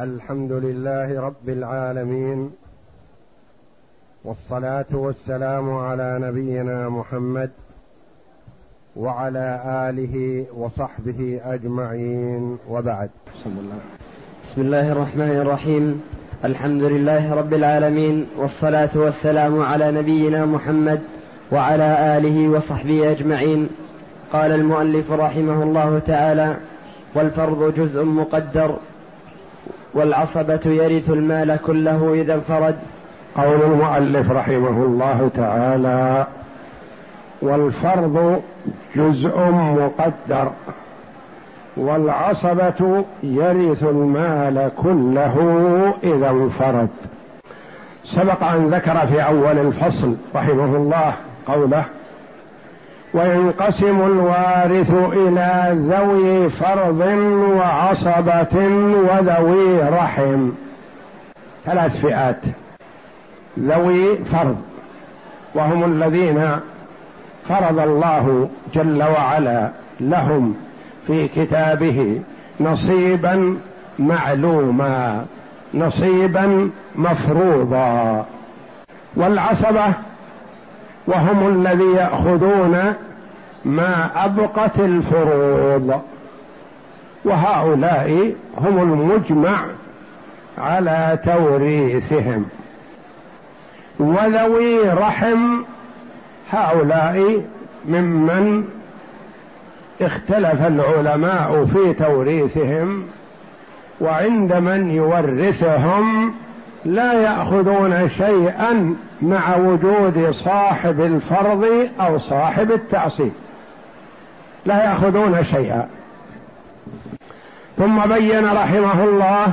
الحمد لله رب العالمين والصلاة والسلام على نبينا محمد وعلى آله وصحبه أجمعين وبعد. بسم الله الرحمن الرحيم. الحمد لله رب العالمين والصلاة والسلام على نبينا محمد وعلى آله وصحبه أجمعين. قال المؤلف رحمه الله تعالى والفرض جزء مقدر والعصبة يرث المال كله إذا انفرد. قول المؤلف رحمه الله تعالى والفرض جزء مقدر والعصبة يرث المال كله إذا انفرد. سبق أن ذكر في أول الفصل رحمه الله قوله وينقسم الوارث إلى ذوي فرض وعصبة وذوي رحم. ثلاث فئات. ذوي فرض. وهم الذين فرض الله جل وعلا لهم في كتابه نصيبا معلوما نصيبا مفروضا. والعصبة وهم الذي يأخذون ما أبقت الفروض. وهؤلاء هم المجمع على توريثهم. وذوي رحم هؤلاء ممن اختلف العلماء في توريثهم وعند من يورثهم لا يأخذون شيئا مع وجود صاحب الفرض أو صاحب التعصيب. لا يأخذون شيئا. ثم بين رحمه الله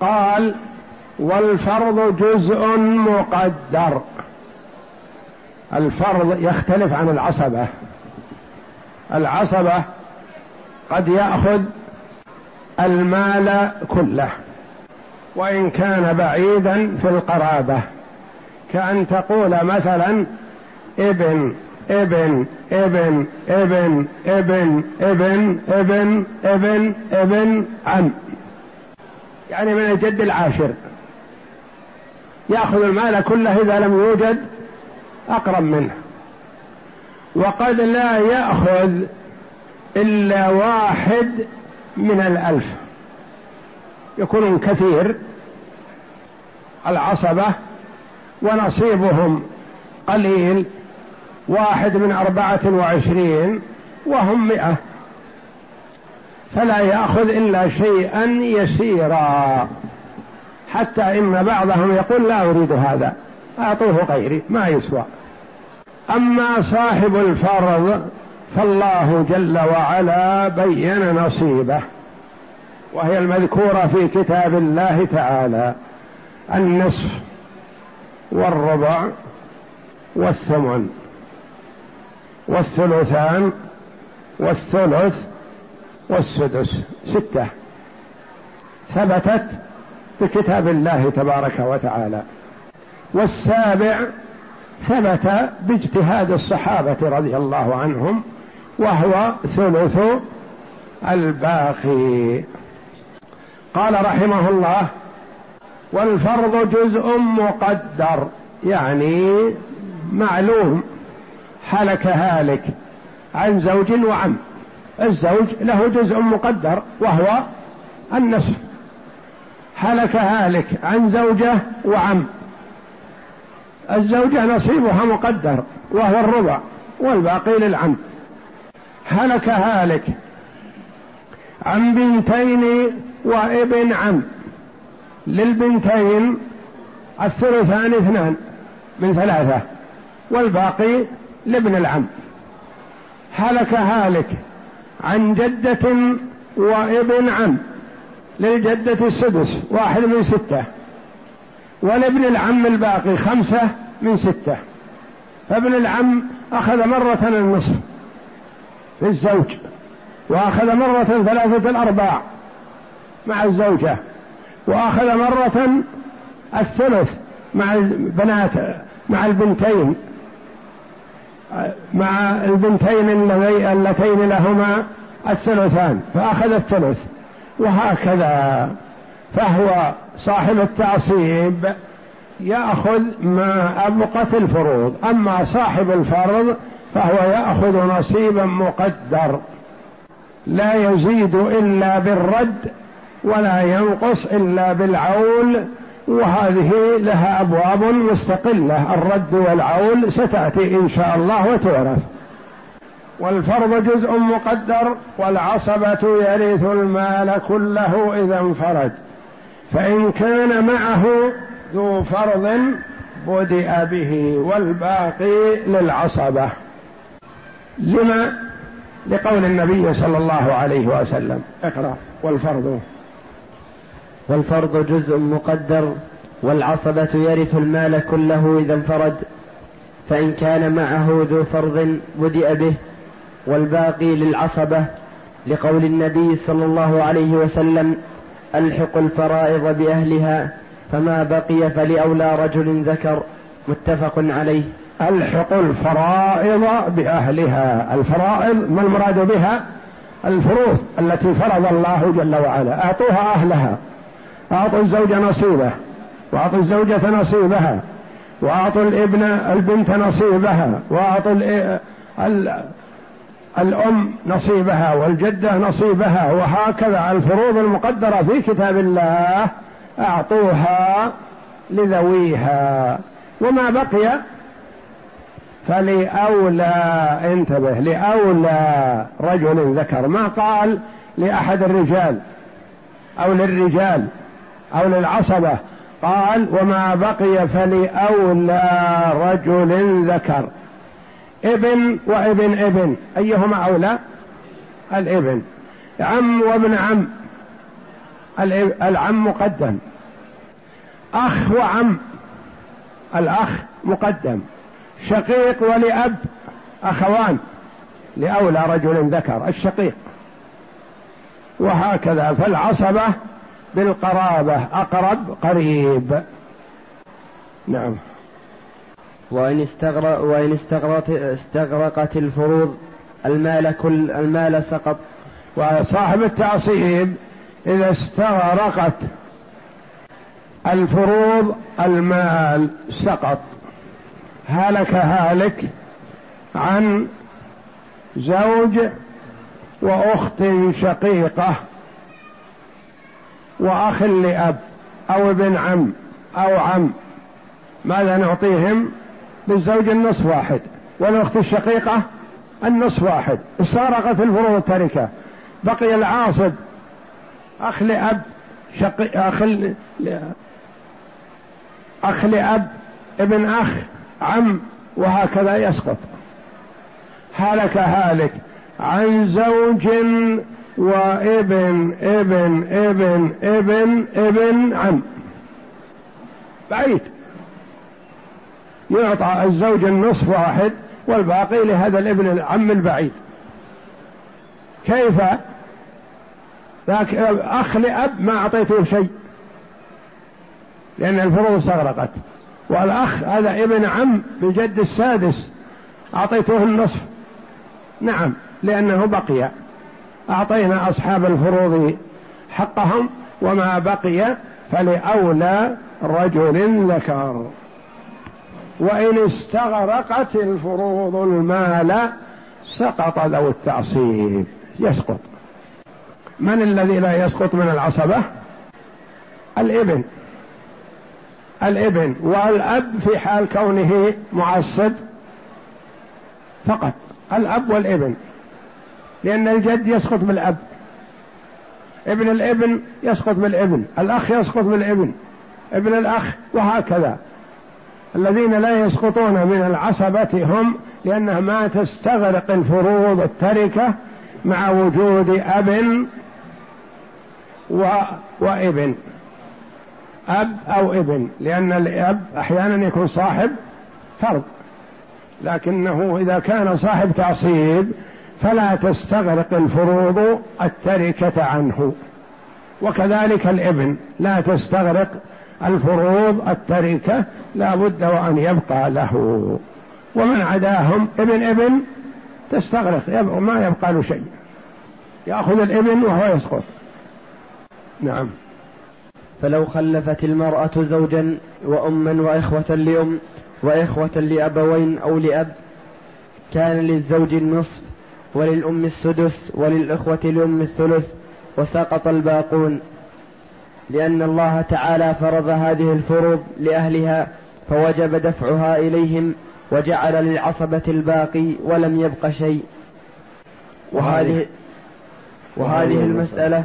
قال والفرض جزء مقدر. الفرض يختلف عن العصبة. العصبة قد يأخذ المال كله. وإن كان بعيدا في القرابة. كأن تقول مثلا ابن ابن ابن ابن ابن ابن ابن ابن ابن عم. يعني من الجد العاشر. يأخذ المال كله إذا لم يوجد أقرب منه. وقد لا يأخذ إلا واحد من الألف. يكون كثير العصبة ونصيبهم قليل واحد من أربعة وعشرين وهم مئة. فلا يأخذ إلا شيئا يسيرا. حتى إن بعضهم يقول لا أريد هذا أعطوه غيري ما يسوى. أما صاحب الفرض فالله جل وعلا بين نصيبه. وهي المذكورة في كتاب الله تعالى النصف والربع والثمن والثلثان والثلث والسدس ستة. ثبتت بكتاب الله تبارك وتعالى. والسابع ثبت باجتهاد الصحابة رضي الله عنهم وهو ثلث الباقي. قال رحمه الله والفرض جزء مقدر يعني معلوم. هلك هالك عن زوج وعم الزوج له جزء مقدر وهو النصف. هلك هالك عن زوجة وعم الزوجة نصيبها مقدر وهو الربع والباقي للعم. هلك هالك عن بنتين وابن عم. للبنتين الثلثان اثنان من ثلاثة والباقي لابن العم. هلك هالك عن جدة وابن عم. للجدة السدس واحد من ستة ولابن العم الباقي خمسة من ستة. فابن العم أخذ مرة النصف في الزوج. وأخذ مرة ثلاثة الأرباع مع الزوجة وأخذ مرة الثلث مع البنات مع البنتين مع البنتين اللتين لهما الثلثان فأخذ الثلث وهكذا. فهو صاحب التعصيب يأخذ ما أبقت الفروض أما صاحب الفرض فهو يأخذ نصيبا مقدر. لا يزيد إلا بالرد ولا ينقص إلا بالعول وهذه لها أبواب مستقلة. الرد والعول ستأتي إن شاء الله وتعرف. والفرض جزء مقدر والعصبة يرث المال كله إذا انفرد. فإن كان معه ذو فرض بدأ به والباقي للعصبة. لما لقول النبي صلى الله عليه وسلم. اقرأ. والفرض. والفرض جزء مقدر والعصبة يرث المال كله إذا انفرد فإن كان معه ذو فرض بدأ به والباقي للعصبة لقول النبي صلى الله عليه وسلم ألحق الفرائض بأهلها فما بقي فلأولى رجل ذكر متفق عليه. ألحق الفرائض بأهلها. الفرائض ما المراد بها؟ الفروض التي فرض الله جل وعلا. أعطوها أهلها. أعطوا الزوج نصيبه. وأعطوا الزوجة نصيبها. وأعطوا الابن البنت نصيبها. وأعطوا الأم نصيبها. والجدة نصيبها. وهكذا. الفروض المقدرة في كتاب الله أعطوها لذويها. وما بقي فلأولى انتبه لأولى رجل ذكر. ما قال لأحد الرجال أو للرجال أو للعصبة. قال وما بقي فلأولى رجل ذكر. ابن وابن ابن. أيهما أولى؟ الابن. عم وابن عم. العم مقدم. أخ وعم. الأخ مقدم. شقيق ولأب أخوان لأولى رجل ذكر الشقيق. وهكذا فالعصبة بالقرابة أقرب قريب. نعم. وإن استغرق وإن استغرقت استغرقت الفروض المال كل المال سقط. وصاحب التعصيب إذا استغرقت الفروض المال سقط. هلك هالك عن زوج وأخت شقيقة وأخ لأب أو ابن عم أو عم. ماذا نعطيهم؟ للزوج النصف واحد والأخت الشقيقة النصف واحد. استغرقت الفروض التركه بقي العاصب أخ لأب شقي أخ أخ لأب ابن أخ عم وهكذا يسقط. هلك هالك عن زوج وابن ابن ابن ابن ابن عم. بعيد. يعطى الزوج النصف واحد والباقي لهذا الابن العم البعيد. كيف؟ ذاك أخ لأب ما أعطيته شيء لأن الفروض استغرقت. والأخ هذا ابن عم بالجد السادس أعطيته النصف. نعم لأنه بقي. أعطينا أصحاب الفروض حقهم وما بقي فلأولى رجل ذكر. وإن استغرقت الفروض المال سقط ذو التعصيب. يسقط. من الذي لا يسقط من العصبة؟ الابن. الإبن والأب في حال كونه معصب فقط الأب والإبن لأن الجد يسقط بالأب ابن الإبن يسقط بالإبن الأخ يسقط بالإبن ابن الأخ وهكذا. الذين لا يسقطون من العصبة هم لأنها ما تستغرق الفروض التركة مع وجود أب و... وإبن. أب أو ابن لأن الأب أحيانا يكون صاحب فرض. لكنه إذا كان صاحب تعصيب فلا تستغرق الفروض التركة عنه. وكذلك الابن لا تستغرق الفروض التركة لا بد وأن يبقى له. ومن عداهم ابن ابن تستغرق ما يبقى له شيء. يأخذ الابن وهو يسقط. نعم. فلو خلفت المرأة زوجا وأما وإخوة لأم وإخوة لأبوين أو لأب كان للزوج النصف وللأم السدس وللإخوة لأم الثلث وسقط الباقون. لأن الله تعالى فرض هذه الفروض لأهلها فوجب دفعها إليهم وجعل للعصبة الباقي ولم يبق شيء. وهذه وهذه المسألة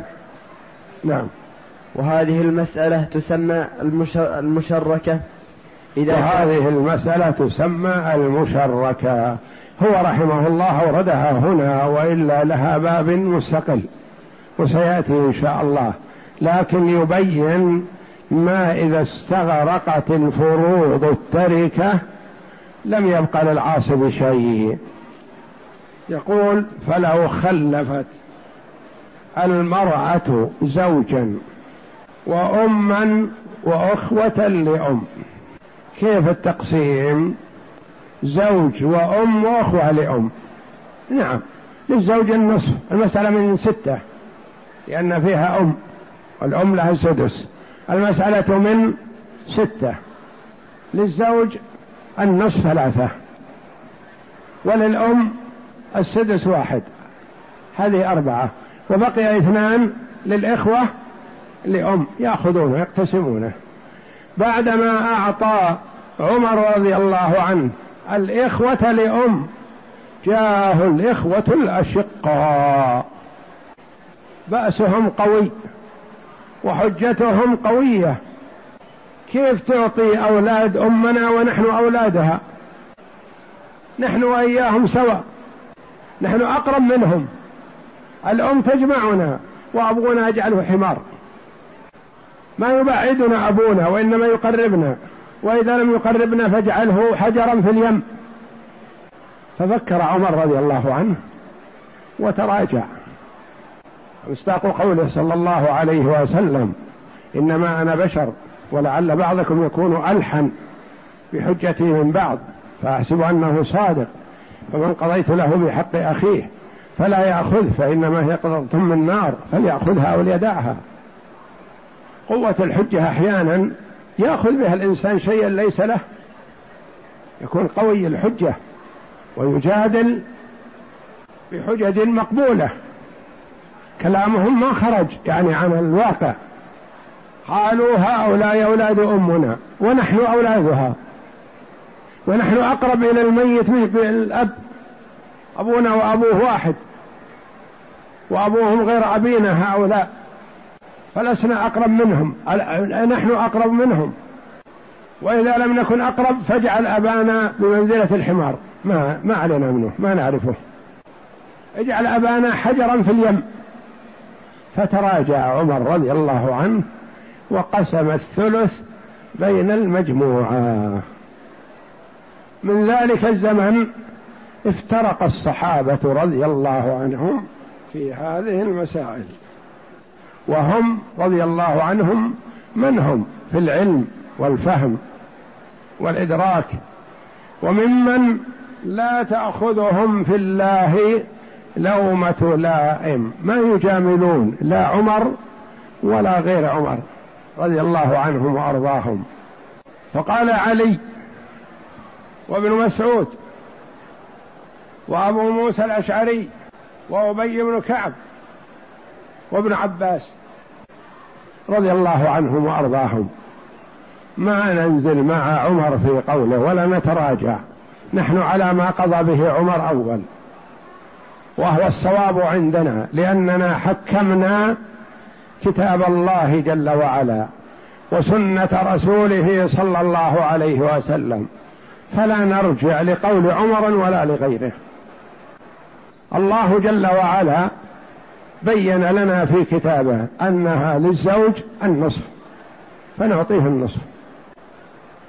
نعم. وهذه المسألة تسمى المشركة. إذا وهذه المسألة تسمى المشركة. هو رحمه الله أوردها هنا وإلا لها باب مستقل وسيأتي إن شاء الله. لكن يبين ما إذا استغرقت الفروض التركة لم يبق للعاصب شيء. يقول فلو خلفت المرأة زوجا وأما وأخوة لأم. كيف التقسيم؟ زوج وأم وأخوة لأم. نعم للزوج النصف المسألة من ستة لأن فيها أم والأم لها السدس. المسألة من ستة للزوج النصف ثلاثة وللأم السدس واحد. هذه أربعة. وبقي اثنان للإخوة لأم يأخذونه يقتسمونه. بعدما أعطى عمر رضي الله عنه الإخوة لأم جاءه الإخوة الأشقاء. بأسهم قوي وحجتهم قوية. كيف تعطي أولاد أمنا ونحن أولادها؟ نحن وإياهم سوا. نحن أقرب منهم. الأم تجمعنا وأبونا يجعله حمار. ما يبعدنا أبونا وإنما يقربنا وإذا لم يقربنا فاجعله حجرا في اليم. ففكر عمر رضي الله عنه وتراجع. مصداق قوله صلى الله عليه وسلم إنما أنا بشر ولعل بعضكم يكون ألحن بحجتي من بعض فأحسب أنه صادق. فمن قضيت له بحق أخيه فلا يأخذ فإنما هي قضة من نار فليأخذها وليدعها. قوة الحجة أحيانا يأخذ بها الإنسان شيئا ليس له. يكون قوي الحجة ويجادل بحجج مقبولة. كلامهم ما خرج يعني عن الواقع. قالوا هؤلاء أولاد أمنا ونحن أولادها. ونحن أقرب إلى الميت بالأب أبونا وأبوه واحد. وأبوهم غير أبينا هؤلاء. فلسنا أقرب منهم. نحن أقرب منهم. وإذا لم نكن أقرب فاجعل أبانا بمنزلة الحمار. ما ما علينا منه ما نعرفه. اجعل أبانا حجرا في اليم. فتراجع عمر رضي الله عنه وقسم الثلث بين المجموعة. من ذلك الزمن افترق الصحابة رضي الله عنهم في هذه المسائل. وهم رضي الله عنهم من هم في العلم والفهم والإدراك وممن لا تأخذهم في الله لومة لائم ما يجاملون لا عمر ولا غير عمر رضي الله عنهم وأرضاهم. فقال علي وابن مسعود وأبو موسى الأشعري وأبي بن كعب وابن عباس رضي الله عنهم وأرضاهم. ما ننزل مع عمر في قوله ولا نتراجع. نحن على ما قضى به عمر أول. وهو الصواب عندنا لأننا حكمنا كتاب الله جل وعلا وسنة رسوله صلى الله عليه وسلم. فلا نرجع لقول عمر ولا لغيره. الله جل وعلا بين لنا في كتابه أنها للزوج النصف فنعطيه النصف.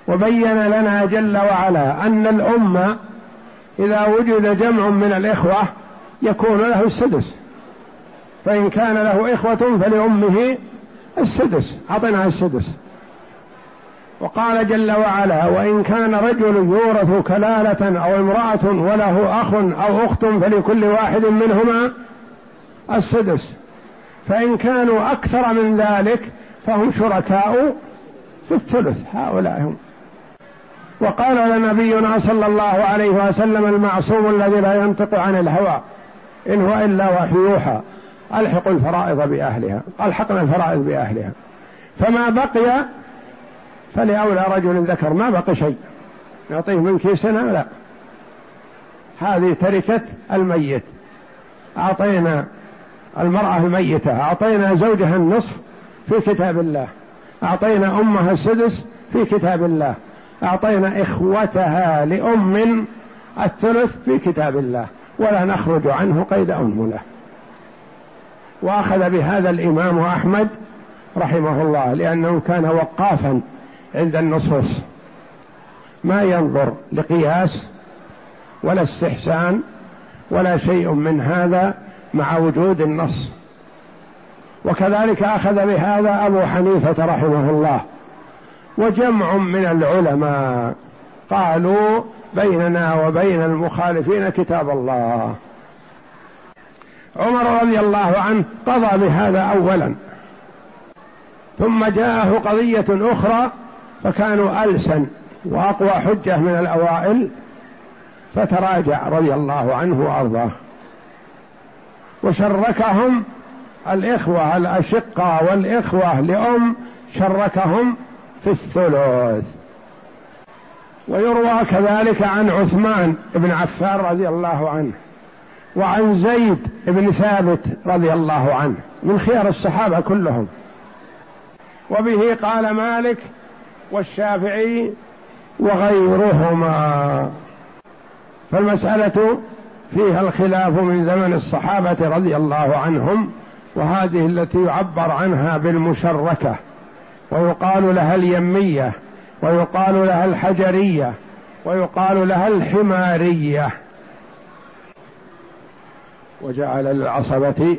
وبين لنا جل وعلا أن الامه إذا وجد جمع من الإخوة يكون له السدس فإن كان له إخوة فلأمه السدس أعطيناها السدس. وقال جل وعلا وإن كان رجل يورث كلالة أو امرأة وله أخ أو أخت فلكل واحد منهما السدس. فإن كانوا أكثر من ذلك فهم شركاء في الثلث. هؤلاء هم. وقال لنبينا صلى الله عليه وسلم المعصوم الذي لا ينطق عن الهوى إن هو إلا وحي يوحى ألحق الفرائض بأهلها ألحقنا الفرائض بأهلها. فما بقي فلأولى رجل ذكر ما بقي شيء. نعطيه من كيسنا لا. هذه تركة الميت. أعطينا المرأة الميتة. أعطينا زوجها النصف في كتاب الله. أعطينا أمها السدس في كتاب الله. أعطينا إخوتها لأم الثلث في كتاب الله. ولا نخرج عنه قيد أنملة وأخذ بهذا الإمام أحمد رحمه الله لأنه كان وقافا عند النصوص. ما ينظر لقياس ولا استحسان ولا شيء من هذا مع وجود النص. وكذلك أخذ بهذا أبو حنيفة رحمه الله. وجمع من العلماء قالوا بيننا وبين المخالفين كتاب الله. عمر رضي الله عنه قضى بهذا اولا. ثم جاءه قضية أخرى فكانوا ألسن وأقوى حجة من الأوائل. فتراجع رضي الله عنه وأرضاه. وشركهم الإخوة الأشقة والإخوة لأم شركهم في الثلث. ويروى كذلك عن عثمان بن عفان رضي الله عنه وعن زيد بن ثابت رضي الله عنه من خيار الصحابة كلهم. وبه قال مالك والشافعي وغيرهما. فالمسألة فيها الخلاف من زمن الصحابة رضي الله عنهم وهذه التي يعبر عنها بالمشركة. ويقال لها اليمية ويقال لها الحجرية ويقال لها الحمارية. وجعل للعصبة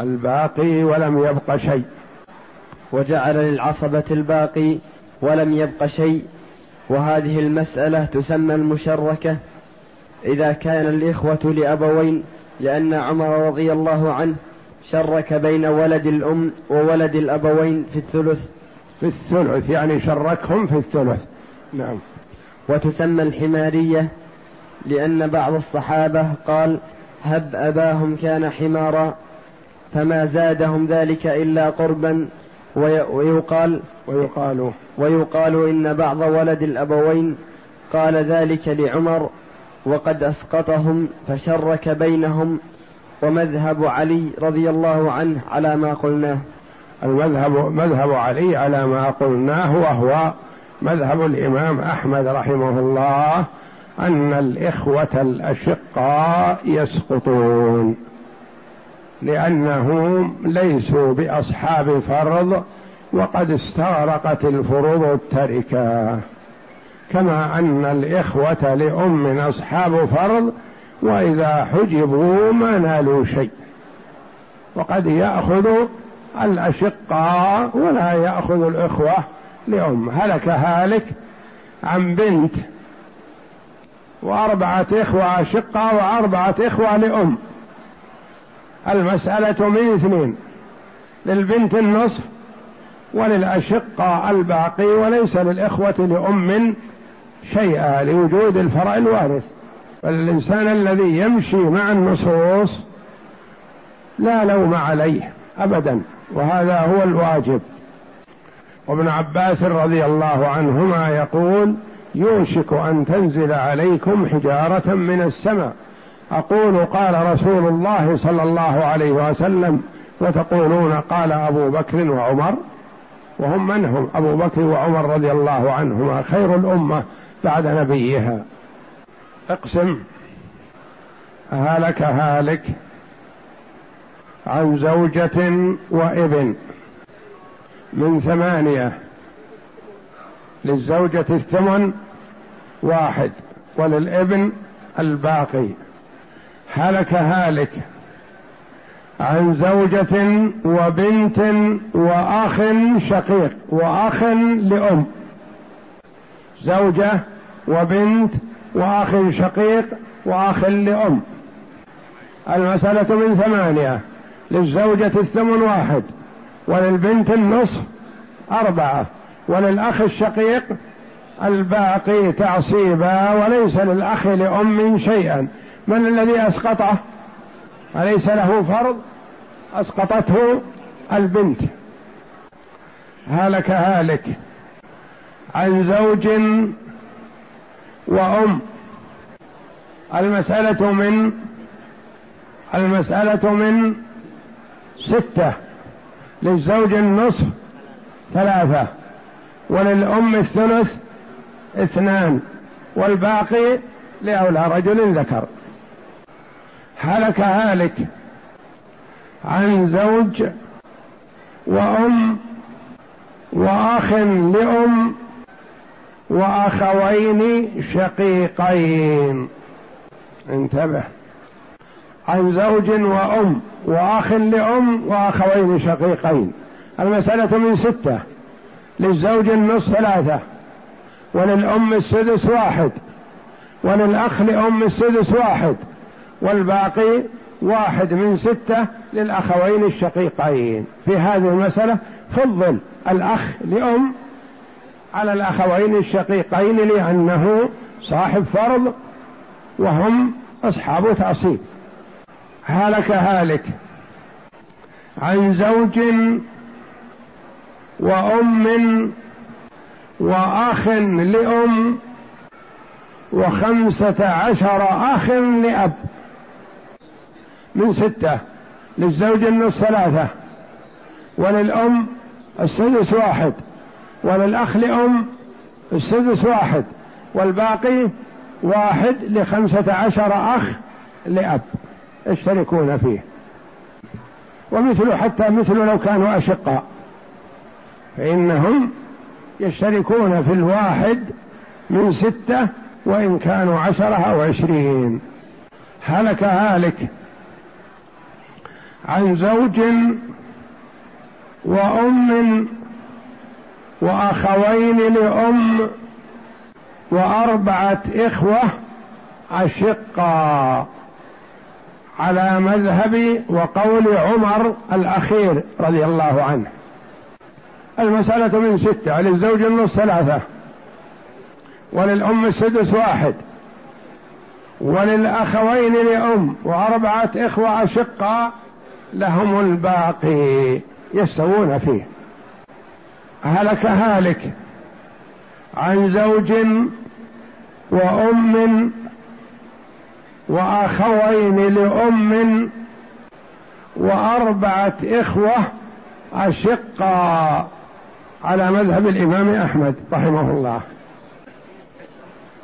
الباقي ولم يبق شيء. وجعل للعصبة الباقي ولم يبق شيء. وهذه المسألة تسمى المشركة إذا كان الإخوة لأبوين لأن عمر رضي الله عنه شرك بين ولد الأم وولد الأبوين في الثلث. في الثلث يعني شركهم في الثلث. نعم. وتسمى الحمارية لأن بعض الصحابة قال هب أباهم كان حمارا فما زادهم ذلك إلا قربا. ويقال ويقال ويقال إن بعض ولد الأبوين قال ذلك لعمر وقد أسقطهم فشرك بينهم ومذهب علي رضي الله عنه على ما قلناه. المذهب مذهب علي على ما قلناه وهو مذهب الإمام أحمد رحمه الله أن الإخوة الأشقاء يسقطون. لأنهم ليسوا بأصحاب فرض وقد استغرقت الفروض التركة. كما أن الإخوة لأم أصحاب فرض وإذا حجبوا ما نالوا شيء. وقد يأخذ الأشقاء ولا يأخذ الإخوة لأم. هلك هالك عن بنت وأربعة إخوة أشقاء وأربعة إخوة لأم. المسألة من اثنين للبنت النصف وللأشقاء الباقي وليس للإخوة لأم شيئا لوجود الفرع الوارث. فالإنسان الذي يمشي مع النصوص لا لوم عليه أبدا وهذا هو الواجب. وابن عباس رضي الله عنهما يقول يوشك أن تنزل عليكم حجارة من السماء. أقول قال رسول الله صلى الله عليه وسلم وتقولون قال أبو بكر وعمر؟ وهم من هم؟ أبو بكر وعمر رضي الله عنهما خير الأمة. بعد نبيها. أقسم. هلك هالك عن زوجة وابن من ثمانية. للزوجة الثمن واحد وللابن الباقي. هلك هالك عن زوجة وبنت وأخ شقيق وأخ لأم. زوجة وبنت وأخ شقيق وأخ لأم. المسألة من ثمانية. للزوجة الثمن واحد وللبنت النصف أربعة وللأخ الشقيق الباقي تعصيبا وليس للأخ لأم شيئا. من الذي أسقطه؟ أليس له فرض؟ أسقطته البنت. هلك هالك. عن زوج وأم. المسألة من المسألة من ستة. للزوج النصف ثلاثة وللأم الثلث اثنان والباقي لأولى رجل ذكر. هلك هالك عن زوج وأم وأخ لأم وأخوين شقيقين. انتبه. عن زوج وأم وأخ لأم وأخوين شقيقين. المسألة من ستة. للزوج النصف ثلاثة. وللأم السدس واحد. وللأخ لأم السدس واحد. والباقي واحد من ستة للأخوين الشقيقين. في هذه المسألة فضل الأخ لأم على الأخوين الشقيقين لأنه صاحب فرض وهم أصحاب تعصيب هلك هالك عن زوج وأم وأخ لأم وخمسة عشر أخ لأب. من ستة للزوج النصف ثلاثة وللأم السدس واحد. وللأخ لأم السدس واحد والباقي واحد لخمسة عشر أخ لأب يشتركون فيه. ومثل حتى مثل لو كانوا أشقاء. فإنهم يشتركون في الواحد من ستة وإن كانوا عشرة أو عشرين. هلك هالك عن زوج وأم وأخوين لأم وأربعة إخوة أشقا على مذهب وقول عمر الأخير رضي الله عنه. المسألة من ستة للزوج النص ثلاثة وللأم السدس واحد وللأخوين لأم وأربعة إخوة أشقاء لهم الباقي يستوون فيه. هلك هالك عن زوج وأم وأخوين لأم وأربعة إخوة أشقا على مذهب الإمام أحمد رحمه الله.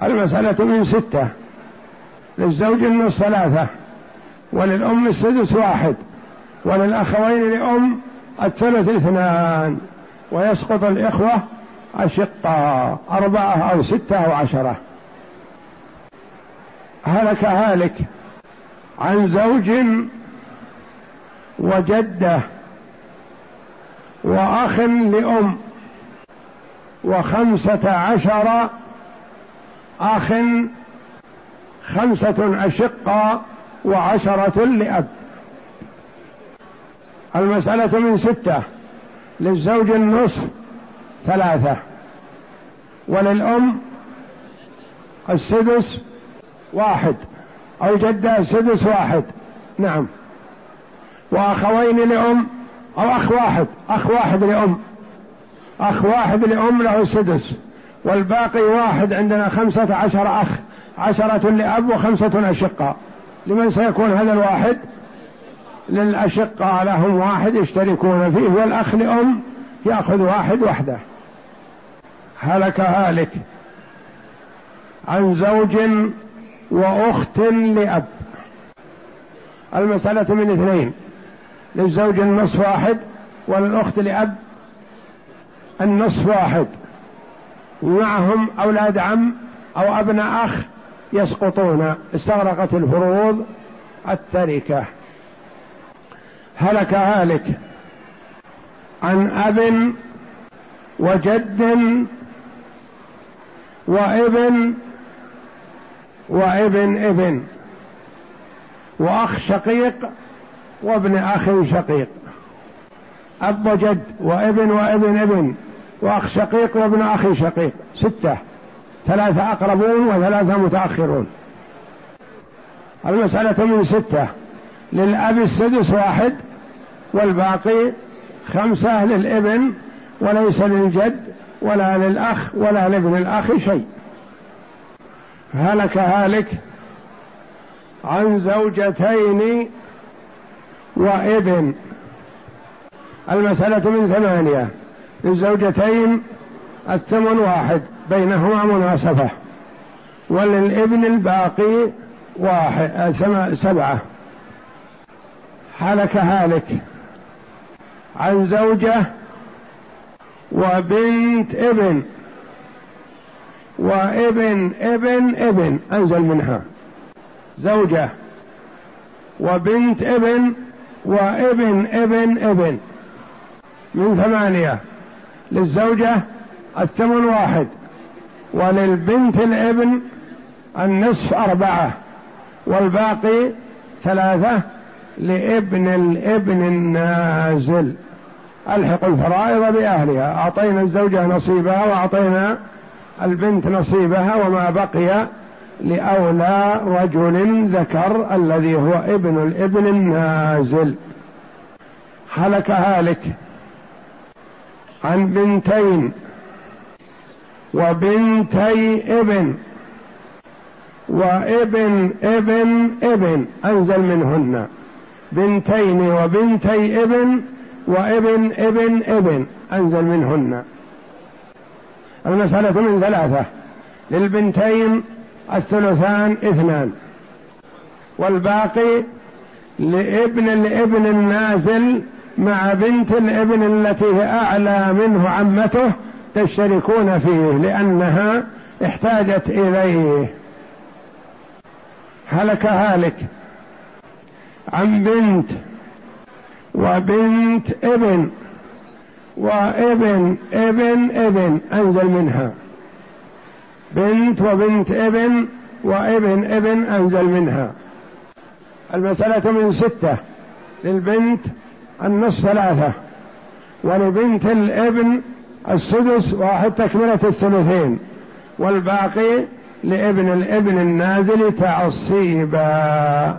المسألة من ستة. للزوج النص ثلاثة وللأم السدس واحد وللأخوين لأم الثلث اثنان. ويسقط الإخوة أشقاء أربعة أو ستة أو عشرة. هلك هالك عن زوج وجدة وأخ لأم وخمسة عشر أخ خمسة اشقاء وعشرة لأب. المسألة من ستة. للزوج النصف ثلاثة. وللأم السدس واحد. أو جدة السدس واحد. نعم. وأخوين لأم أو أخ واحد. أخ واحد لأم. أخ واحد لأم له السدس والباقي واحد عندنا خمسة عشر أخ. عشرة لأب وخمسة أشقاء. لمن سيكون هذا الواحد؟ للأشقاء لهم واحد يشتركون فيه والأخ لأم يأخذ واحد وحده. هلك هالك عن زوج وأخت لأب. المسألة من اثنين للزوج النصف واحد وللأخت لأب النصف واحد. ومعهم أولاد عم أو أبناء أخ يسقطون استغرقت الفروض التركة. هلك هالك عن أب وجد وإبن وإبن إبن وأخ شقيق وابن أخ شقيق. أب وجد وإبن وإبن إبن وأخ شقيق وابن أخ شقيق. ستة. ثلاثة أقربون وثلاثة متأخرون. المسألة من ستة. للأب السدس واحد والباقي خمسة للابن وليس للجد ولا للأخ ولا لابن الأخ شيء. هلك هالك عن زوجتين وابن. المسألة من ثمانية. للزوجتين الثمن واحد بينهما مناسبة. وللابن الباقي واحد سبعة. هلك هالك عن زوجة وبنت ابن وابن ابن ابن أنزل منها. زوجة وبنت ابن وابن ابن ابن. من ثمانية للزوجة الثمن واحد وللبنت الابن النصف أربعة والباقي ثلاثة لابن الابن النازل. ألحق الفرائض بأهلها. أعطينا الزوجة نصيبها وأعطينا البنت نصيبها وما بقي لأولى رجل ذكر الذي هو ابن الابن النازل. هلك هالك عن بنتين وبنتي ابن وابن ابن ابن. أنزل منهن. بنتين وبنتي ابن وابن ابن ابن. أنزل منهن. المسألة من ثلاثة. للبنتين الثلثان اثنان. والباقي لابن الابن النازل مع بنت الابن التي هي أعلى منه عمته تشتركون فيه لأنها احتاجت إليه. هلك هالك. عن بنت وبنت ابن وابن ابن ابن أنزل منها. بنت وبنت ابن وابن ابن أنزل منها. المسألة من ستة للبنت النصف ثلاثة ولبنت الابن السدس واحد تكملة الثلثين والباقي لابن الابن النازل تعصيبا.